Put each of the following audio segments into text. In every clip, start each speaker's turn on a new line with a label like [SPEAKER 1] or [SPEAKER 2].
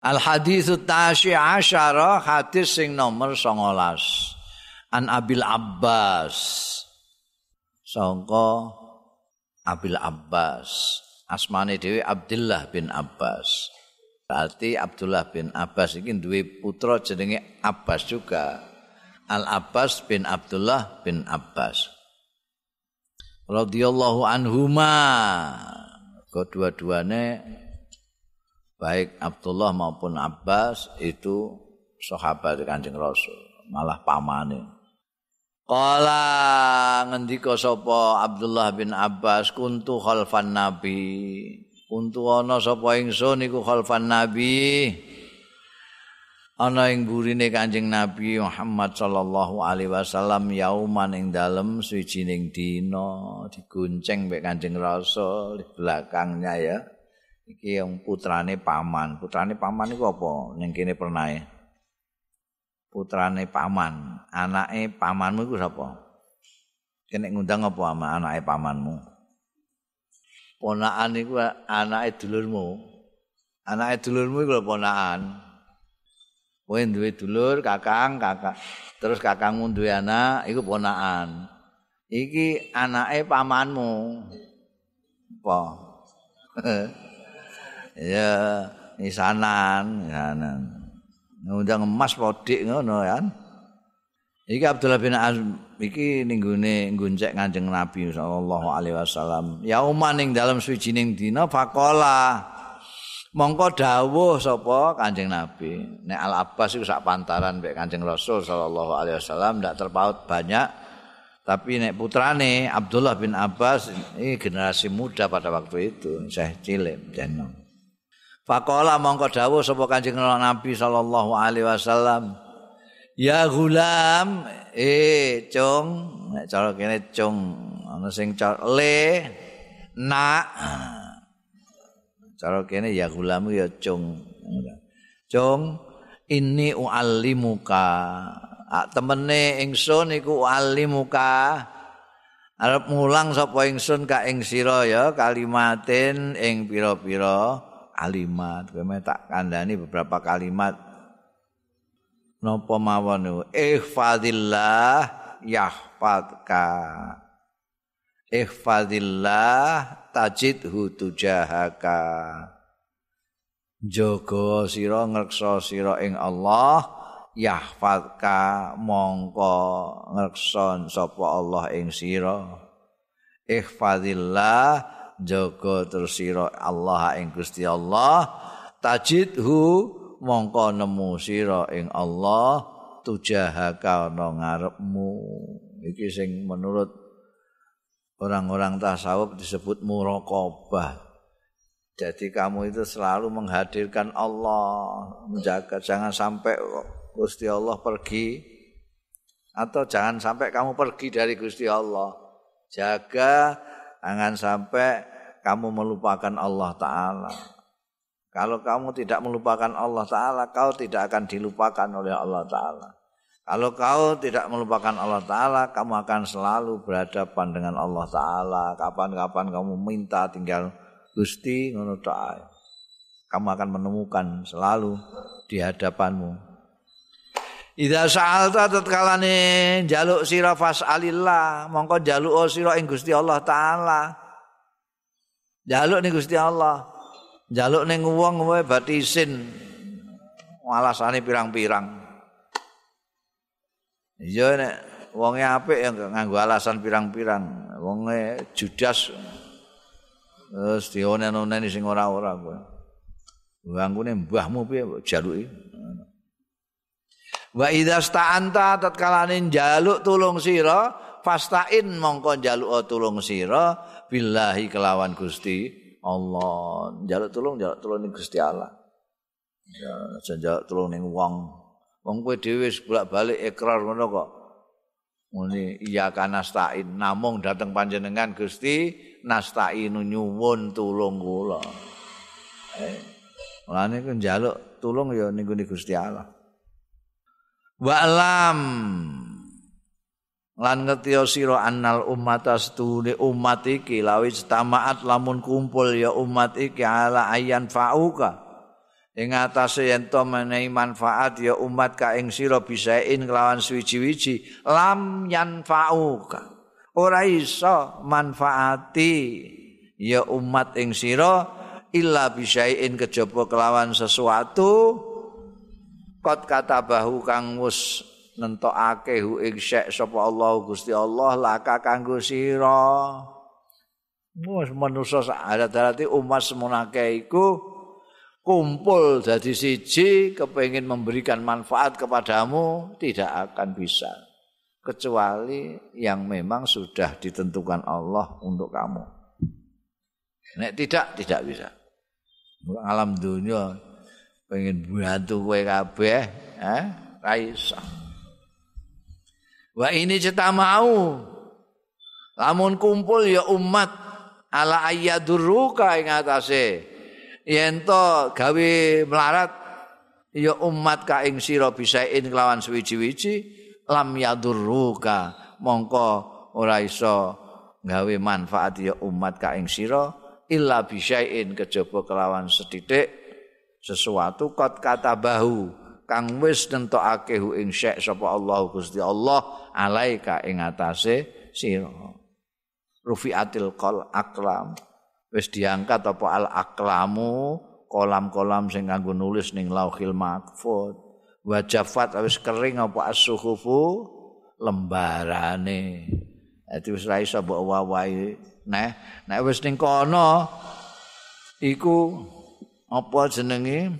[SPEAKER 1] Al haditsu tasyi asyara hadis sing nomor 19 An Abil Abbas. Sangka Abil Abbas. Asmane dhewe Abdullah bin Abbas. Berarti Abdullah bin Abbas iki duwe putra jenenge Abbas juga. Al Abbas bin Abdullah bin Abbas. Radhiyallahu anhuma. Kedua-duanya baik Abdullah maupun Abbas itu sahabat Kanjeng Rasul, malah pamane. Kala ngendika sapa Abdullah bin Abbas kuntu khalfan nabi. Kuntu ana sapa ingsun iku khalfan nabi. Ana ing gurine Kanjeng Nabi Muhammad sallallahu alaihi wasallam yauman ing dalem suwijining dina digunceng mek Kanjeng Rasul di belakangnya ya. Iki yang putrane paman. Putrane paman iku apa? Ning kene pernah putrane paman. Anake pamanmu iku sapa? Kene ngundang apa ama anake pamanmu? Ponakan iku anake dulurmu. Anake dulurmu iku ponakan kowe duwe dulur kakang kakak terus kakangmu duwe anak iku ponakan iki anake pamanmu. Apa ya isanan isanan ngundang emas podik ngono kan? Iki Abdullah bin Azm iki ning gone nguncek Kanjeng Nabi sallallahu alaihi wasallam. Yauman ning dalam suwijining dina faqala mongko dawuh sapa Kanjeng Nabi. Nek Al Abbas iku sak pantaran mek Kanjeng Rasul sallallahu alaihi wasallam ndak terpaut banyak. Tapi nek putrane Abdullah bin Abbas ini generasi muda pada waktu itu saya cilik jeneng Faqala mongko dawuh sapa Kanjeng Nabi sallallahu alaihi wasallam. Ya gulam, eh cung, nek cara kene cung, ana sing le nak. Cara kene ya gulam ya cung. Cung ini uallimuka. Ah, temene ingsun iku uallimuka. Arep mulang sapa ingsun ka ing sira ya kalimatin ing pira-pira kalimat. Kowe tak kandhani beberapa kalimat? Napa mawon ihfadillah yahfadka. Ihfadillah tajidhu tujahaka. Jaga sira ngreksa sira ing Allah yahfadka. Mongko ngreksa sapa Allah ing sira. Ihfadillah jaga terus sira Allah ing Gusti Allah. Tajidhu mongko nemu sira ing Allah tujahaka ana ngarepmu. Iki sing menurut orang-orang tasawuf disebut muraqabah. Jadi kamu itu selalu menghadirkan Allah menjaga jangan sampai Gusti Allah pergi atau jangan sampai kamu pergi dari Gusti Allah. Jaga jangan sampai kamu melupakan Allah Ta'ala. Kalau kamu tidak melupakan Allah Ta'ala, kau tidak akan dilupakan oleh Allah Ta'ala. Kalau kau tidak melupakan Allah Ta'ala, kamu akan selalu berhadapan dengan Allah Ta'ala. Kapan-kapan kamu minta tinggal Gusti, kamu akan menemukan selalu di hadapanmu. Idza sa'alta tatkalane jaluk sira fas'alillah, mongko jaluk sira ing Gusti Allah taala. Jaluk ning Gusti Allah. Jaluk ning wong wae batisin. Alasane pirang-pirang. Iya nek wonge apik ya nganggo alasan pirang-pirang. Wonge judas terus dionen-onen sing ora-ora kowe. Wangkune mbahmu piye jaluki. Wa idza sta'anta tatkalane jaluk tulung sira fastain mongko njaluk tulung sira billahi kelawan Gusti Allah. Njaluk tulung njaluk tulung ning Gusti Allah. Ya, njaluk tulung ning wong. Wong kowe dhewe bolak-balik ikrar ngono kok. Muni iya kanastain namung dateng panjenengan Gusti nastainu nyuwun tulung kula. Eh, Mulane njaluk tulung ya ning Gusti Allah. Wa'lam. Lan ngerti sira annal ummata stune umat iki lawis tamaat lamun kumpul ya umat iki ala ayan fauka. Ing atase yen to menehi manfaat ya umat ka ing sira bisain kelawan suwi-wiji lam yanfa'uka ora iso manfaati ya umat ing sira illa bisain kejaba kelawan sesuatu kot kata bahu kang wis nentokake hu ing sapa Allah Gusti Allah laka kanggo sira Wes manusa adat umat semonake iku kumpul jadi siji kepingin memberikan manfaat kepadamu tidak akan bisa kecuali yang memang sudah ditentukan Allah untuk kamu. Nek tidak tidak bisa. Alam dunia pengen bantu kowe kabeh, eh, ra Wah ini cita mau. Lamun kumpul ya umat ala ayyaduruka ing atase. Yen to gawe melarat ya umat ka ing sira bisain kelawan suwi-wiji lam yadurruka mongko ora iso gawe manfaat ya umat ka ing sira illa bisain kejaba kelawan setitik sesuatu kot kata bahu kang wis nentokake hu ing syek sapa Allah Gusti Allah alaika ing atase sira. Rufiatil qal aklam. Wis diangkat apa al aklamu kolam-kolam sing nganggo nulis ning lauhil mahfud. Wajafat wis kering apa as-suhufu lembarane. Dadi wis ra iso mbok wawahi. Nah nek wis ning kono iku apa jenenge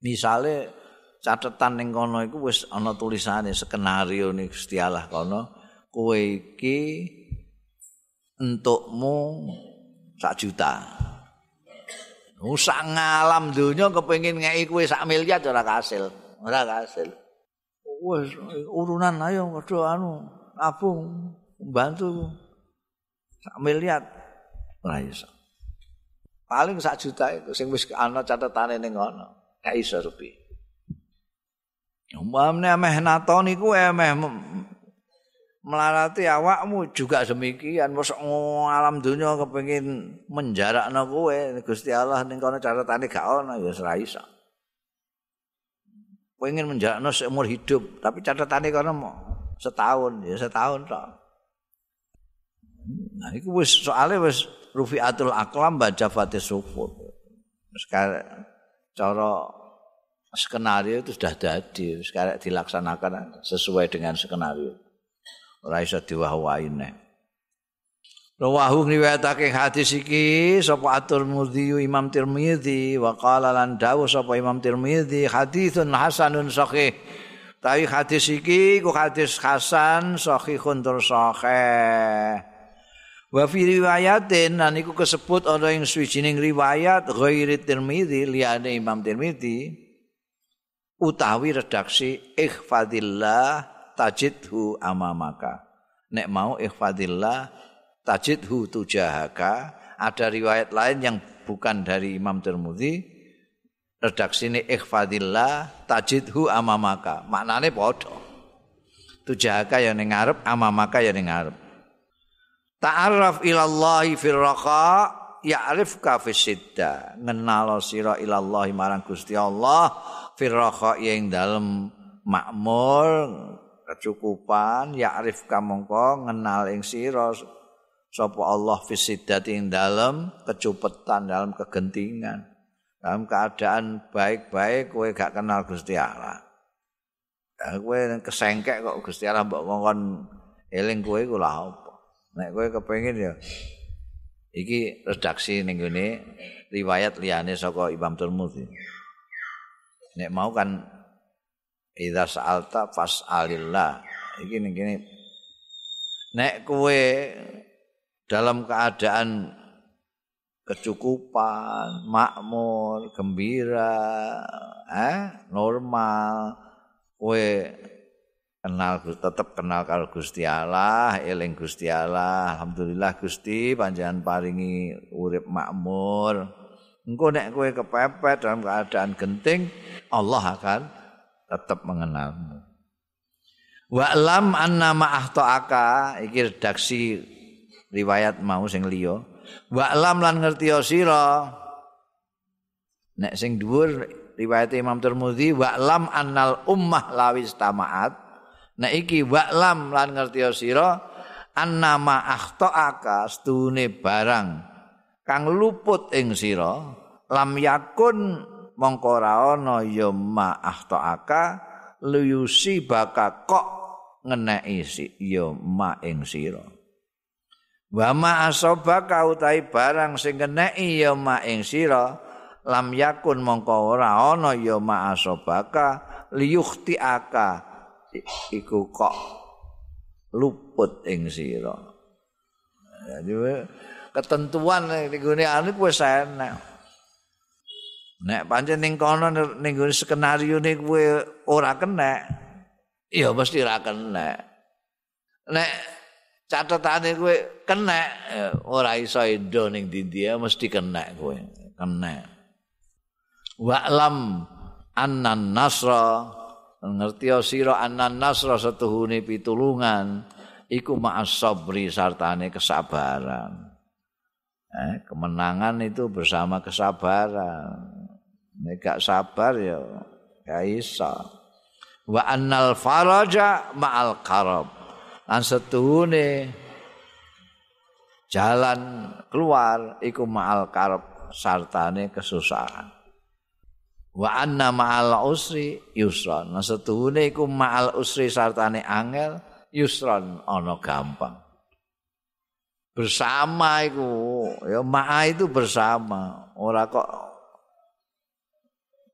[SPEAKER 1] misale catatan ning kono iku wis ana tulisane skenario ning Gusti Allah kono kowe iki entukmu sak juta. Usak ngalam dunia kepengin ngeki kowe sak miliar ora kasil, ora kasil. Wes urunan ayo padha anu nabung bantu sak miliar ora iso. Paling sak juta itu sing wis ana catetane ning ngono. Gak iso rupi. Umpamane ameh naton iku emeh melarati awakmu juga demikian mosok alam dunia kepengin menjarakno kowe Gusti Allah ning kono catatane gak ono ya ora iso pengen menjarakno seumur hidup tapi catatane kono setahun ya setahun tok nah iku wis soalé wis rufiatul aklam baca fatih sufur sekarang cara skenario itu sudah jadi sekarang dilaksanakan sesuai dengan skenario ora iso diwah-wahi Rawahu riwayatake hadis iki sapa atur mudhi Imam Tirmizi wa qala lan dawu sapa Imam Tirmizi haditsun hasanun sahih. Tapi hadis iki ku hadis hasan sahihun tur sahih. Wa fi riwayatin nan iku kesebut ana ing swijining riwayat ghairi Tirmizi liyane Imam Tirmizi utawi redaksi ikhfadillah tajidhu amamaka. Nek mau ikhfadillah tajidhu tujahaka. Ada riwayat lain yang bukan dari Imam Tirmidzi. Redaksi ini ikhfadillah tajidhu amamaka. Maknanya bodoh. Tujahaka yang ngarep, amamaka yang ngarep. Ta'arraf ilallahi firraqa ya'rifka fisidda. Ngenalo sira ilallahi marang Gusti Allah firraqa yang dalam makmur kecukupan ya'rif kamangka ngenal ing sira sapa Allah fisidat ing dalam kecupetan dalam kegentingan dalam keadaan baik-baik kowe gak kenal Gusti Allah ya kowe kesengkek kok Gusti Allah mbok ngongkon eling kowe iku lha nek kowe kepengin ya iki redaksi ning ngene riwayat liyane saka Imam Tirmidzi nek mau kan Idza sa'alta fas'alillah. Iki ning kene. Nek kowe dalam keadaan kecukupan, makmur, gembira, eh, normal, kowe kenal tetap kenal karo Gusti Allah, eling Gusti Allah. Alhamdulillah Gusti panjenengan paringi urip makmur. Engko nek kowe kepepet dalam keadaan genting, Allah akan tetap mengenalmu. Wa lam anna ma'ahto'aka iki redaksi riwayat mau sing liya. Wa lam lan ngerti sira nek sing dhuwur riwayat Imam Tirmidzi wa'lam annal ummah lawis tamaat nek iki wa'lam lan ngerti sira annama akhtaaka stune barang kang luput ing sira lam yakun mongko ora ana ya ma akhtaaka luyusi baka kok ngeneki si ya ma ing sira. Wa ma asobaka utahi barang sing ngeneki ya ma ing sira lam yakun mongko ora ana ya ma'asobaka liyukhti aka iku kok luput ing sira. Jadi ketentuan ning gone anu kuwi enak nek pancen ning kono ning gone skenario ne kuwi ora kena ya mesti ora kena nek catetane kuwi kena ora iso endo ning dindia mesti kena kuwi kena wa'lam annan nasra ngerti sira annan nasra setuhune pitulungan iku ma'as sabri sartane kesabaran. Eh, kemenangan itu bersama kesabaran. Nek gak sabar ya gak iso. Wa annal faraja ma'al karab lan setuhune jalan keluar iku ma'al karab sartane kesusahan wa anna ma'al usri yusran. Nah setuhune iku ma'al usri sartane angel yusran ana gampang. Bersama iku ya ma'a itu bersama. Ora kok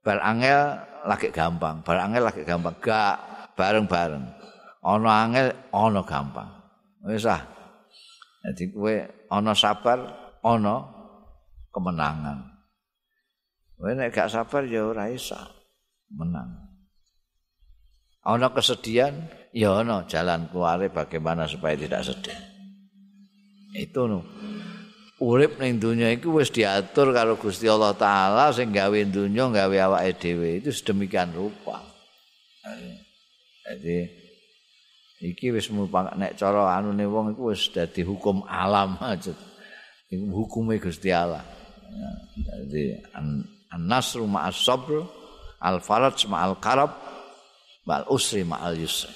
[SPEAKER 1] bar angel lagi gampang bar angel lagi gampang. Gak bareng-bareng. Ana angel ana gampang. Wis ah. Dadi kowe ana sabar ana kemenangan Kowe nek gak sabar ya ora iso menang. Ana kesedihan, ya ana jalan keluar bagaimana supaya tidak sedih. Itu no. Urip ning dunia iku wis diatur karo Gusti Allah taala sing gawe dunya gawe awake dhewe itu sedemikian rupa. Jadi iki wis mumpang nek cara anune wong iku wis dadi hukum alam aja. Hukume Gusti Allah. Jadi An-nasru ma'as sabr, al-faraj ma'al karab, wal usri ma'al yusri.